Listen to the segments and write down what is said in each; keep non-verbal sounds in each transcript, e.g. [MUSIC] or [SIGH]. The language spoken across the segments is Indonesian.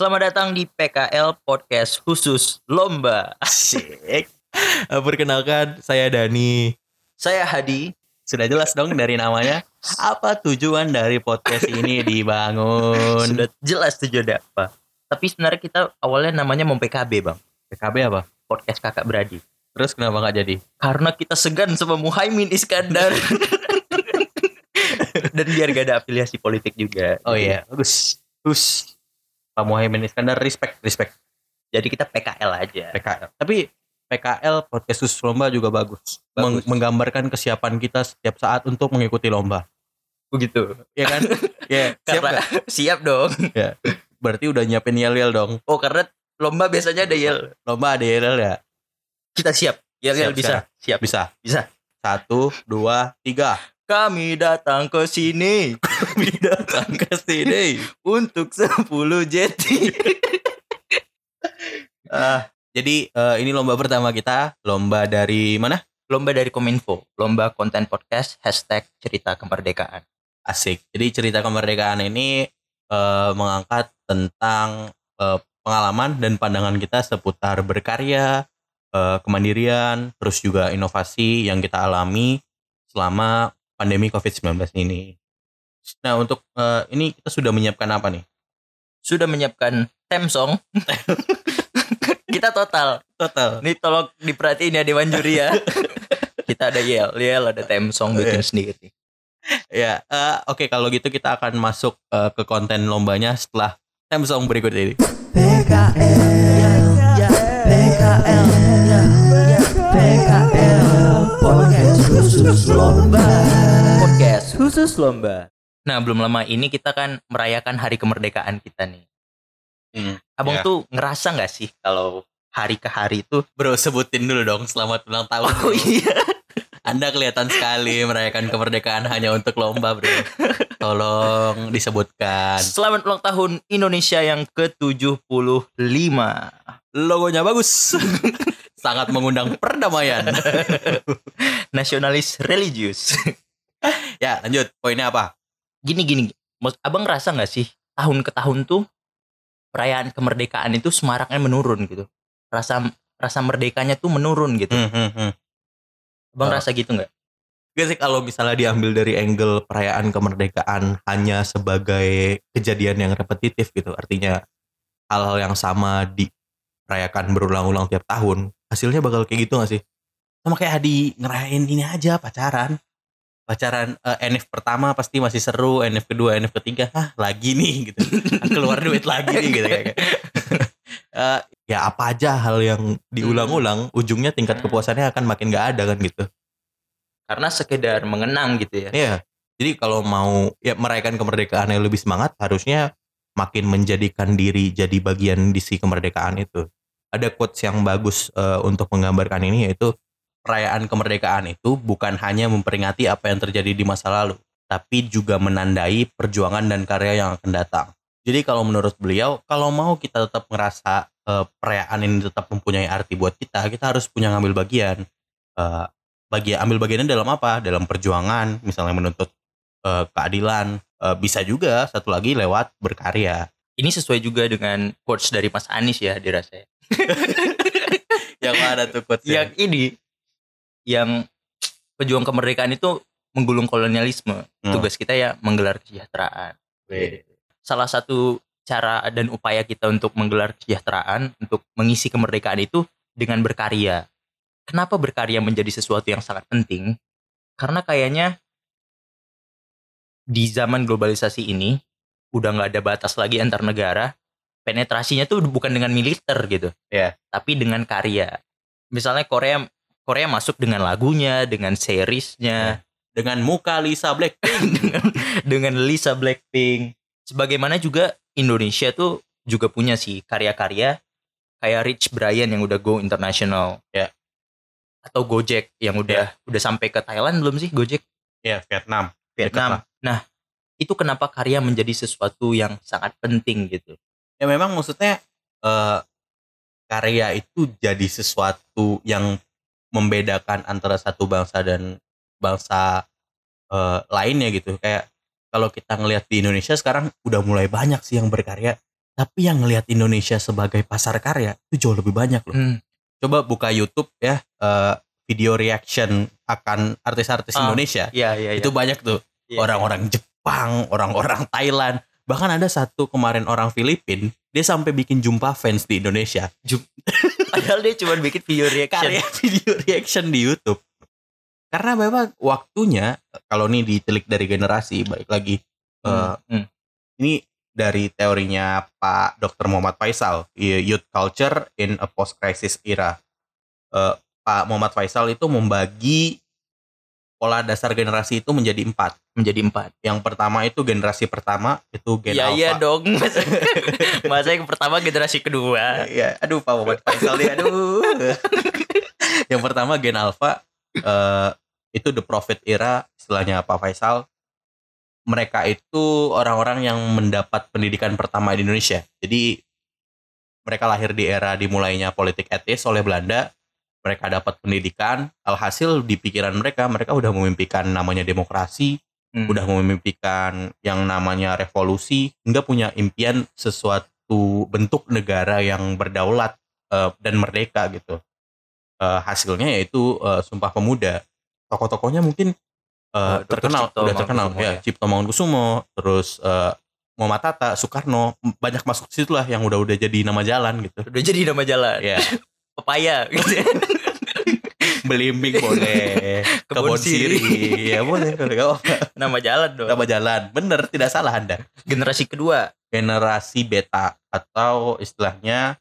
Selamat datang di PKL Podcast khusus Lomba. Asik. [LAUGHS] Perkenalkan, saya Dani. Saya Hadi. Sudah jelas dong dari namanya. Apa tujuan dari podcast ini dibangun? Sudah jelas tujuannya apa. Tapi sebenarnya kita awalnya namanya mau PKB bang. PKB apa? Podcast kakak beradik. Terus kenapa nggak jadi? Karena kita segan sama Muhaimin Iskandar. [LAUGHS] Dan biar gak ada afiliasi politik juga. Oh iya, bagus. Bagus. Pak Muhaimin Iskandar, respect, respect. Jadi kita PKL aja. PKL. Tapi PKL podcast khusus lomba juga bagus. Meng- Bagus. menggambarkan kesiapan kita setiap saat untuk mengikuti lomba. Begitu. Ya kan? [LAUGHS] ya, siap Karena nggak? [LAUGHS] siap dong. Berarti udah nyiapin yel-yel dong. Oh karena lomba biasanya ada yel. Lomba ada yel ya? Kita siap. Yel yel Siap, bisa. Siap. Bisa. Bisa. Satu, dua, tiga. Kami datang ke sini Datang ke sini. untuk 10 jeti. [LAUGHS] Ah, jadi eh, ini lomba pertama kita, lomba dari mana? lomba dari Kominfo, lomba konten podcast hashtag cerita kemerdekaan. Asik. Jadi cerita kemerdekaan ini eh, mengangkat tentang eh, pengalaman dan pandangan kita seputar berkarya, kemandirian, terus juga inovasi yang kita alami selama pandemi COVID-19 ini. Nah, untuk eh, ini kita sudah menyiapkan apa nih? Sudah menyiapkan theme song. [LAUGHS] Kita total. Total. Ini tolong diperhatiin ya Dewan Juri ya. [LAUGHS] Kita ada yel, yel ada theme song bikin sendiri. Ya, eh, oke kalau gitu kita akan masuk eh, ke konten lombanya setelah theme song berikut ini. PKL ya PKL ya PKL podcast khusus lomba Podcast khusus lomba. Nah, belum lama ini kita kan merayakan hari kemerdekaan kita nih. Abang Ya. tuh ngerasa nggak sih kalau hari ke hari itu Bro, sebutin dulu dong selamat ulang tahun. Oh iya. Anda kelihatan sekali merayakan kemerdekaan hanya untuk lomba, Bro. Tolong disebutkan. Selamat ulang tahun Indonesia yang ke-75. Logonya bagus. [LAUGHS] Sangat mengundang perdamaian. [LAUGHS] Nasionalis religius. [LAUGHS] ya, lanjut. Poinnya apa? Gini gini. Abang ngerasa nggak sih tahun ke tahun tuh perayaan kemerdekaan itu semaraknya menurun gitu. Rasa rasa merdekanya tuh menurun gitu. Hmm, hmm, hmm. Abang Oh. rasa gitu nggak? Gak sih kalau misalnya diambil dari angle perayaan kemerdekaan hanya sebagai kejadian yang repetitif gitu. Artinya hal-hal yang sama dirayakan berulang-ulang tiap tahun. Hasilnya bakal kayak gitu gak sih? Sama kayak Adi ngerayain ini aja pacaran. Pacaran eh, NF pertama pasti masih seru, NF kedua, NF ketiga, ah lagi nih gitu. [LAUGHS] Keluar duit lagi nih gitu kayak. [LAUGHS] Eh, ya apa aja hal yang diulang-ulang, ujungnya tingkat kepuasannya akan makin gak ada kan gitu. Karena sekedar mengenang gitu ya. Iya. Jadi kalau mau ya merayakan kemerdekaan yang lebih semangat harusnya makin menjadikan diri jadi bagian di si kemerdekaan itu. Ada quotes yang bagus eh, untuk menggambarkan ini yaitu perayaan kemerdekaan itu bukan hanya memperingati apa yang terjadi di masa lalu, tapi juga menandai perjuangan dan karya yang akan datang. Jadi kalau menurut beliau, kalau mau kita tetap ngerasa eh, perayaan ini tetap mempunyai arti buat kita, kita harus punya ngambil bagian. Eh, bagian ambil bagiannya dalam apa? Dalam perjuangan, misalnya menuntut eh, keadilan. Eh, bisa juga satu lagi lewat berkarya. Ini sesuai juga dengan quotes dari Mas Anies ya dirasa. Ya. [LAUGHS] Yang ada tuh quotes Yang ini yang pejuang kemerdekaan itu menggulung kolonialisme. Hmm. Tugas kita ya menggelar kesejahteraan. salah satu cara dan upaya kita untuk menggelar kesejahteraan, untuk mengisi kemerdekaan itu dengan berkarya. Kenapa berkarya menjadi sesuatu yang sangat penting? Karena kayaknya di zaman globalisasi ini udah nggak ada batas lagi antar negara. Penetrasinya tuh bukan dengan militer gitu, Iya. tapi dengan karya. Misalnya Korea Korea masuk dengan lagunya, dengan seriesnya, Dengan muka Lisa Black. [LAUGHS] dengan dengan Lisa Blackpink. Sebagaimana juga Indonesia tuh juga punya sih karya-karya kayak Rich Brian yang udah go international. Ya. Atau Gojek yang udah udah sampai ke Thailand belum sih Gojek ya, Vietnam. Vietnam. Nah, itu kenapa karya menjadi sesuatu yang sangat penting gitu. Ya memang maksudnya eh, karya itu jadi sesuatu yang membedakan antara satu bangsa dan bangsa eh, lainnya gitu. Kayak kalau kita ngelihat di Indonesia sekarang udah mulai banyak sih yang berkarya, Tapi yang ngelihat Indonesia sebagai pasar karya itu jauh lebih banyak loh. Hmm. Coba buka YouTube ya eh, video reaction akan artis-artis Ah, Indonesia. Iya, iya, iya. Itu banyak tuh Iya, orang-orang Jepang, orang-orang Thailand, bahkan ada satu kemarin orang Filipin, dia sampai bikin jumpa fans di Indonesia. iya. [LAUGHS] Padahal dia cuma bikin video reaction. Karya video reaction di YouTube. Karena memang waktunya kalau nih ditelik dari generasi, balik lagi Hmm, hmm. ini dari teorinya Pak Dr. Muhammad Faisal, Youth Culture in a Post-Crisis Era. Eh, Pak Muhammad Faisal itu membagi pola dasar generasi itu menjadi empat. Menjadi empat. Yang pertama itu generasi pertama itu gen Iya, alpha. iya dong. [LAUGHS] Masa, masa yang pertama generasi kedua. Iya, aduh Pak Muhammad Faisal nih, aduh. [LAUGHS] yang pertama gen alpha eh, itu the prophet era istilahnya Pak Faisal. Mereka itu orang-orang yang mendapat pendidikan pertama di Indonesia. Jadi mereka lahir di era dimulainya politik etis oleh Belanda. Mereka dapat pendidikan, alhasil di pikiran mereka mereka udah memimpikan namanya demokrasi, Hmm. udah memimpikan yang namanya revolusi hingga punya impian sesuatu bentuk negara yang berdaulat eh, dan merdeka gitu Eh, hasilnya yaitu eh, Sumpah Pemuda tokoh-tokohnya mungkin eh, Oh, terkenal Cipto udah terkenal ya ya. Cipto Mangunkusumo terus eh, Muhammad Hatta Soekarno banyak masuk situ lah yang udah-udah jadi nama jalan gitu Udah jadi nama jalan. ya [LAUGHS] Pepaya gitu. [LAUGHS] belimbing boleh Kebon siri. ya boleh boleh nama jalan dong. nama jalan bener tidak salah anda Generasi kedua. generasi beta atau istilahnya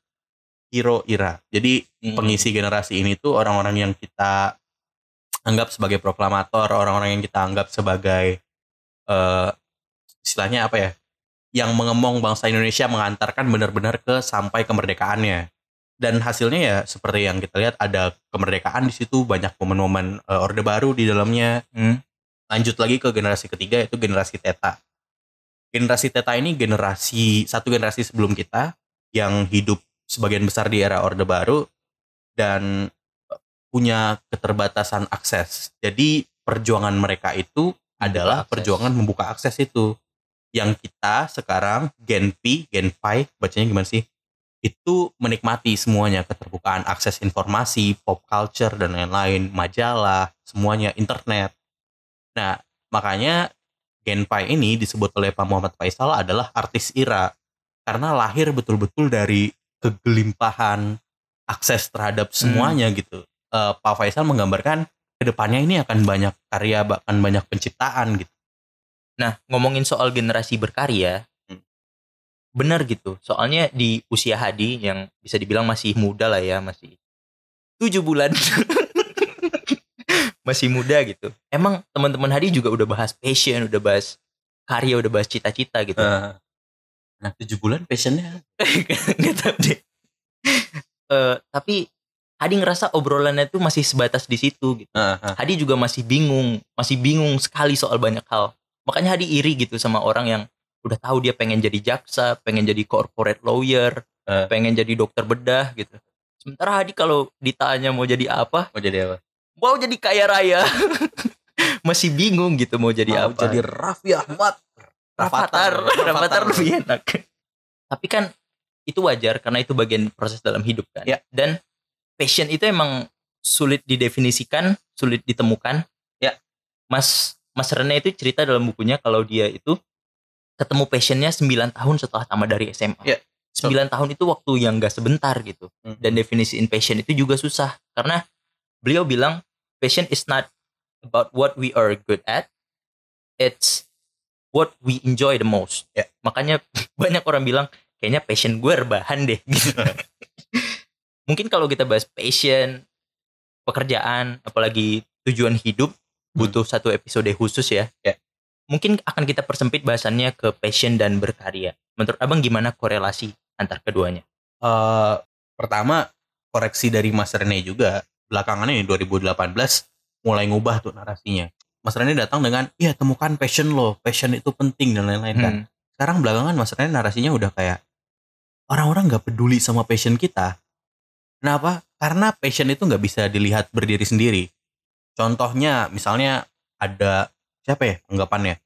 hero era. Jadi Hmm. pengisi generasi ini tuh orang-orang yang kita anggap sebagai proklamator, orang-orang yang kita anggap sebagai eh istilahnya apa ya? Yang mengemong bangsa Indonesia mengantarkan benar-benar ke sampai kemerdekaannya. Dan hasilnya ya seperti yang kita lihat ada kemerdekaan di situ, banyak momen-momen eh, Orde Baru di dalamnya, Hmm. lanjut lagi ke generasi ketiga itu generasi Teta. Generasi Teta ini generasi satu generasi sebelum kita yang hidup sebagian besar di era Orde Baru dan eh, punya keterbatasan akses. Jadi perjuangan mereka itu adalah akses. perjuangan membuka akses itu. Yang kita sekarang Gen P, Gen Pi, bacanya gimana sih? Itu menikmati semuanya keterbukaan akses informasi, pop culture dan lain-lain, majalah, semuanya internet. Nah, makanya Gen Pi ini disebut oleh Pak Muhammad Faisal adalah artis IRA karena lahir betul-betul dari kegelimpahan akses terhadap semuanya gitu. Eh, Pak Faisal menggambarkan ke depannya ini akan banyak karya bahkan banyak penciptaan gitu. Nah, ngomongin soal generasi berkarya, Hmm. Benar gitu. Soalnya di usia Hadi yang bisa dibilang masih muda lah ya, masih tujuh bulan, [LAUGHS] masih muda gitu. Emang teman-teman Hadi juga udah bahas passion, udah bahas karya, udah bahas cita-cita gitu. nah tujuh bulan passionnya [LAUGHS] Nggak tahu deh. Eh, tapi Hadi ngerasa obrolannya tuh masih sebatas di situ gitu. Ah, ah. Hadi juga masih bingung, masih bingung sekali soal banyak hal. Makanya Hadi iri gitu sama orang yang udah tahu dia pengen jadi jaksa, pengen jadi corporate lawyer, Eh. pengen jadi dokter bedah gitu. Sementara Hadi kalau ditanya mau jadi apa, mau jadi apa? mau jadi kaya raya. [LAUGHS] masih bingung gitu mau jadi Mau apa. jadi Raffi Ahmad. Rafathar, Rafathar lebih enak. [LAUGHS] Tapi kan itu wajar karena itu bagian proses dalam hidup kan. Ya. Dan passion itu emang sulit didefinisikan, sulit ditemukan. Ya. Mas Mas Rene itu cerita dalam bukunya kalau dia itu ketemu passionnya 9 tahun setelah tamat dari SMA. Ya. 9 tahun itu waktu yang gak sebentar gitu. Hmm. Dan definisiin passion itu juga susah karena beliau bilang passion is not about what we are good at. It's what we enjoy the most. Ya. Makanya [LAUGHS] banyak orang bilang kayaknya passion gue rebahan deh [LAUGHS] gitu. Mungkin kalau kita bahas passion, pekerjaan, apalagi tujuan hidup butuh satu episode khusus ya. Ya. Mungkin akan kita persempit bahasannya ke passion dan berkarya. Menurut Abang gimana korelasi antar keduanya? Eh, pertama koreksi dari Mas Rene juga belakangan ini 2018 mulai ngubah tuh narasinya. Mas Rene datang dengan iya temukan passion lo, passion itu penting dan lain-lain kan. Hmm. Sekarang belakangan Mas Rene narasinya udah kayak orang-orang nggak peduli sama passion kita. Kenapa? Karena passion itu nggak bisa dilihat berdiri sendiri. Contohnya misalnya ada siapa ya anggapannya?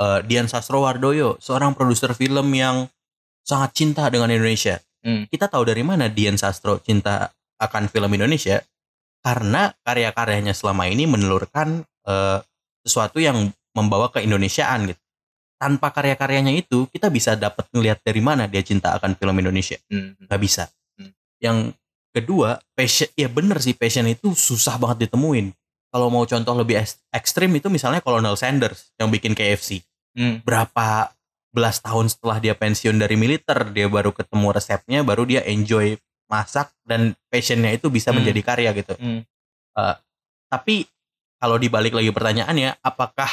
Eh, Dian Sastrowardoyo, seorang produser film yang sangat cinta dengan Indonesia. Hmm. Kita tahu dari mana Dian Sastro cinta akan film Indonesia karena karya-karyanya selama ini menelurkan eh, sesuatu yang membawa ke Indonesiaan gitu. Tanpa karya-karyanya itu kita bisa dapat ngelihat dari mana dia cinta akan film Indonesia. Hmm. Nggak bisa. Hmm. Yang kedua, passion ya bener sih passion itu susah banget ditemuin. Kalau mau contoh lebih ekstrim itu misalnya Colonel Sanders yang bikin KFC. Hmm. Berapa belas tahun setelah dia pensiun dari militer, dia baru ketemu resepnya, baru dia enjoy masak dan passionnya itu bisa Hmm. menjadi karya gitu. Hmm. Tapi kalau dibalik lagi pertanyaannya, apakah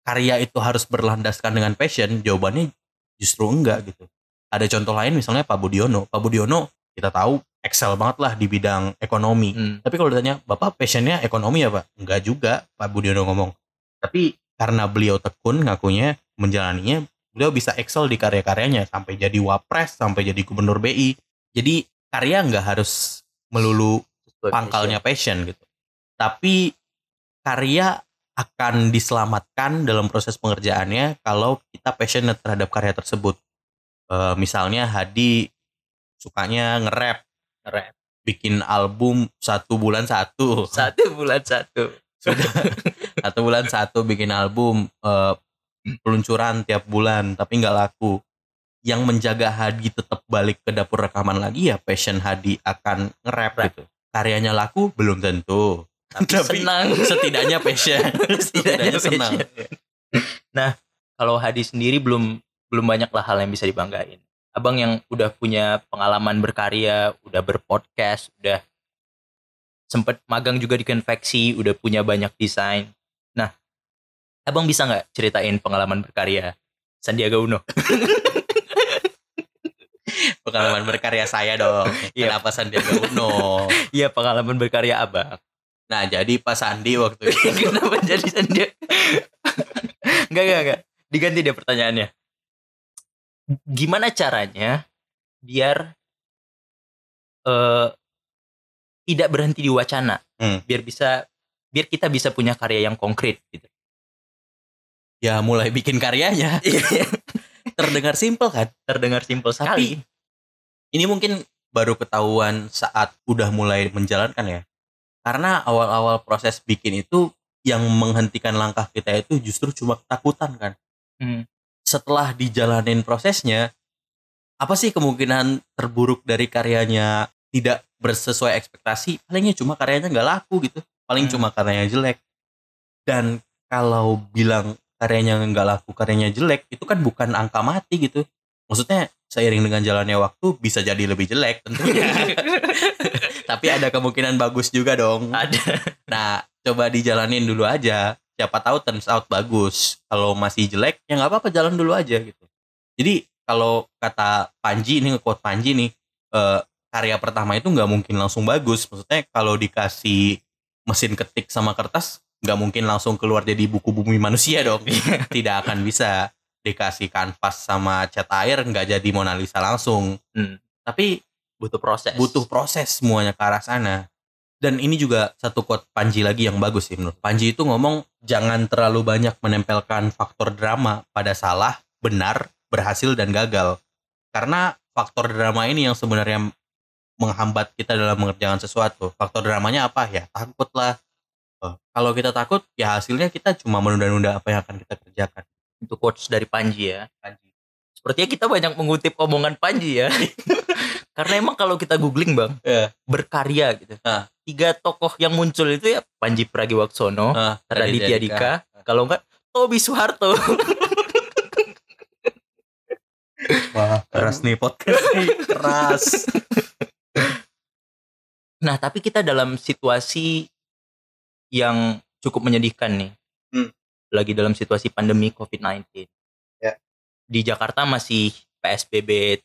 karya itu harus berlandaskan dengan passion? Jawabannya justru enggak gitu. Ada contoh lain misalnya Pak Budiono. Pak Budiono kita tahu excel banget lah di bidang ekonomi. Hmm. Tapi kalau ditanya, Bapak passionnya ekonomi ya Pak? Enggak juga, Pak Budiono ngomong. Tapi karena beliau tekun ngakunya menjalaninya, beliau bisa excel di karya-karyanya sampai jadi wapres, sampai jadi gubernur BI. Jadi karya nggak harus melulu pangkalnya passion gitu. Tapi karya akan diselamatkan dalam proses pengerjaannya kalau kita passionate terhadap karya tersebut. Eh, misalnya Hadi sukanya nge-rap, Nge-rap. bikin album satu bulan satu, Satu bulan satu. sudah [LAUGHS] satu bulan satu bikin album eh, peluncuran tiap bulan tapi nggak laku. Yang menjaga Hadi tetap balik ke dapur rekaman lagi ya passion Hadi akan nge-rap Rap. gitu. Karyanya laku belum tentu. Tapi Senang. [LAUGHS] setidaknya passion [LAUGHS] setidaknya senang passion. Nah, kalau Hadi sendiri belum belum banyak lah hal yang bisa dibanggain. Abang yang udah punya pengalaman berkarya, udah berpodcast, udah sempet magang juga di konveksi, udah punya banyak desain. Nah, abang bisa nggak ceritain pengalaman berkarya Sandiaga Uno? [LAUGHS] pengalaman berkarya saya dong Iya. kenapa Sandiaga Uno Iya, pengalaman berkarya abang. nah jadi Pak Sandi waktu itu [LAUGHS] Kenapa jadi Sandiaga? enggak, enggak, enggak. Diganti deh pertanyaannya. Gimana caranya biar eh tidak berhenti di wacana? Hmm. Biar bisa biar kita bisa punya karya yang konkret gitu. ya mulai bikin karyanya [LAUGHS] terdengar simpel kan Terdengar simpel sekali. ini mungkin baru ketahuan saat udah mulai menjalankan ya karena awal-awal proses bikin itu yang menghentikan langkah kita itu justru cuma ketakutan kan Hmm. Setelah dijalanin prosesnya apa sih kemungkinan terburuk dari karyanya tidak bersesuai ekspektasi palingnya cuma karyanya nggak laku gitu paling Hmm. cuma karyanya jelek dan kalau bilang karyanya nggak laku karyanya jelek itu kan bukan angka mati gitu maksudnya seiring dengan jalannya waktu bisa jadi lebih jelek tentunya [LAUGHS] tapi ada kemungkinan bagus juga dong Ada. Nah, coba dijalanin dulu aja. Siapa tahu turns out bagus. Kalau masih jelek, ya nggak apa-apa jalan dulu aja gitu. Jadi kalau kata Panji ini nge-quote Panji nih, eh, karya pertama itu nggak mungkin langsung bagus. Maksudnya kalau dikasih mesin ketik sama kertas, nggak mungkin langsung keluar jadi buku bumi manusia dong. [LAUGHS] Tidak akan bisa dikasih kanvas sama cat air nggak jadi Mona Lisa langsung. Hmm. Tapi Butuh proses. butuh proses semuanya ke arah sana. Dan ini juga satu quote Panji lagi yang bagus sih menurut. Panji itu ngomong jangan terlalu banyak menempelkan faktor drama pada salah, benar, berhasil dan gagal. Karena faktor drama ini yang sebenarnya menghambat kita dalam mengerjakan sesuatu. Faktor dramanya apa ya? Takut lah. Eh, Kalau kita takut, ya hasilnya kita cuma menunda-nunda apa yang akan kita kerjakan. Itu quotes dari Panji ya. Panji. Sepertinya kita banyak mengutip omongan Panji ya. [LAUGHS] Karena emang kalau kita googling bang, Iya. berkarya gitu. Ah. Tiga tokoh yang muncul itu ya Panji Pragiwaksono, Ah, Raditya Dika, kalau enggak Tobi Soeharto. [LAUGHS] Wah, keras nih podcast nih, [LAUGHS] keras. Nah, tapi kita dalam situasi yang cukup menyedihkan nih. Hmm. Lagi dalam situasi pandemi COVID-19. Ya. Di Jakarta masih PSBB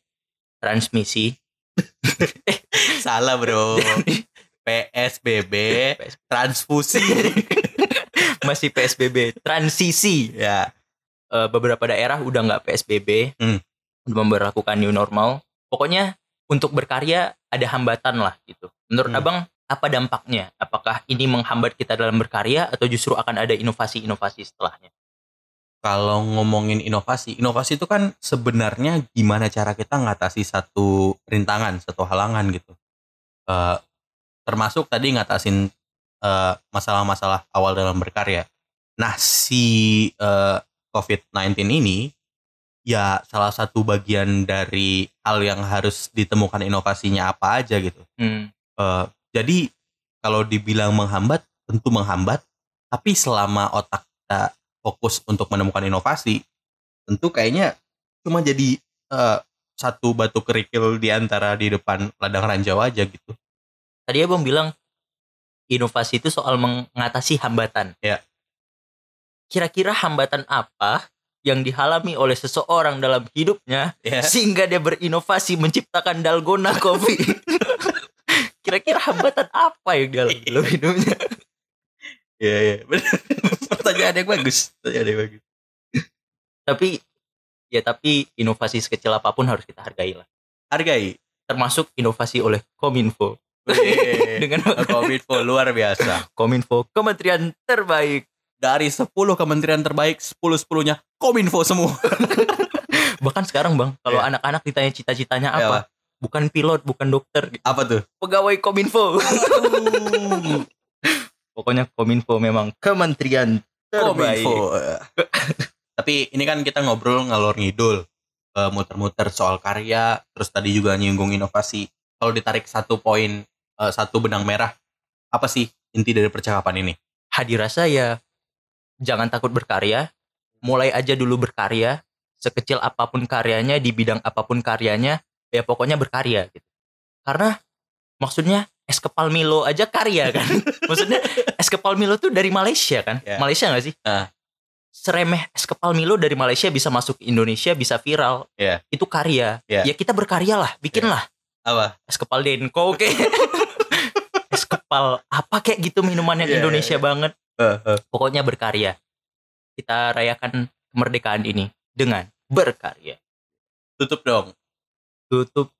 transmisi. [LAUGHS] Salah bro. [LAUGHS] PSBB transfusi. [LAUGHS] masih PSBB transisi. ya. Eh, beberapa daerah udah nggak PSBB. Hmm. Udah memberlakukan new normal. Pokoknya untuk berkarya ada hambatan lah gitu. Menurut Hmm. Abang apa dampaknya? Apakah ini menghambat kita dalam berkarya atau justru akan ada inovasi-inovasi setelahnya? Kalau ngomongin inovasi, inovasi itu kan sebenarnya gimana cara kita ngatasi satu rintangan, satu halangan gitu. Eh, termasuk tadi ngatasin eh, masalah-masalah awal dalam berkarya. Nah, si eh, COVID-19 ini ya salah satu bagian dari hal yang harus ditemukan inovasinya apa aja gitu. Hmm. Eh, jadi kalau dibilang menghambat, tentu menghambat. Tapi selama otak kita fokus untuk menemukan inovasi, tentu kayaknya cuma jadi eh, satu batu kerikil di antara di depan ladang ranjau aja gitu. Tadi abang bilang inovasi itu soal mengatasi hambatan. Ya. Kira-kira hambatan apa yang dihalami oleh seseorang dalam hidupnya Ya. sehingga dia berinovasi menciptakan dalgona kopi? [LAUGHS] Kira-kira hambatan apa yang dalam hidupnya? [LAUGHS] Iya, iya. Pertanyaan yang bagus. Pertanyaan yang bagus. Tapi ya tapi inovasi sekecil apa pun harus kita hargai lah. Hargai. Termasuk inovasi oleh Kominfo. [LAUGHS] Dengan Kominfo luar biasa. Kominfo Kementerian Terbaik. Dari 10 kementerian terbaik, 10-10-nya Kominfo semua. [LAUGHS] Bahkan sekarang bang, kalau Iya. anak-anak ditanya cita-citanya apa, bukan pilot, bukan dokter, Apa tuh? pegawai Kominfo. Pokoknya Kominfo memang kementerian terbaik. Kominfo. [LAUGHS] Tapi ini kan kita ngobrol ngalor ngidul, eh, muter-muter soal karya, terus tadi juga nyinggung inovasi. Kalau ditarik satu poin, eh, satu benang merah, apa sih inti dari percakapan ini? Hadir rasa ya jangan takut berkarya, mulai aja dulu berkarya, sekecil apa pun karyanya di bidang apa pun karyanya, ya pokoknya berkarya gitu. Karena maksudnya es kepal Milo aja karya kan. [LAUGHS] maksudnya es kepal Milo tuh dari Malaysia kan? Ya. Malaysia nggak sih? Ah. Seremeh es kepal Milo dari Malaysia bisa masuk ke Indonesia, bisa viral. Ya. Itu karya. Ya. Ya kita berkarya lah, bikinlah Apa? es kepal Denko oke. [LAUGHS] es kepal apa kayak gitu minuman yang Iya, iya, Indonesia iya. banget. Eh, eh. Pokoknya berkarya. Kita rayakan kemerdekaan ini dengan berkarya. Tutup dong. Tutup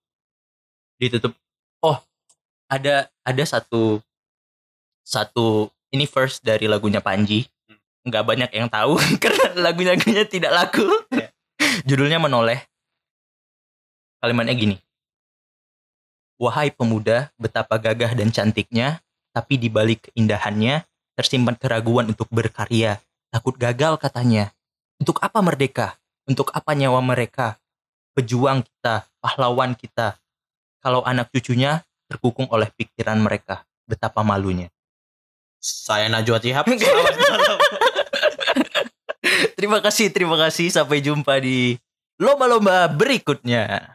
ditutup. Ada ada satu satu ini first dari lagunya Panji. Nggak banyak yang tahu [LAUGHS] karena lagu-lagunya tidak laku. Iya. [LAUGHS] Judulnya menoleh. Kalimatnya gini. Wahai pemuda, betapa gagah dan cantiknya, tapi di balik keindahannya tersimpan keraguan untuk berkarya. Takut gagal katanya. Untuk apa merdeka? Untuk apa nyawa mereka? Pejuang kita, pahlawan kita. Kalau anak cucunya terkukung oleh pikiran mereka. Betapa malunya. Saya Najwa [LAUGHS] malam. [LAUGHS] Terima kasih, terima kasih. Sampai jumpa di lomba-lomba berikutnya.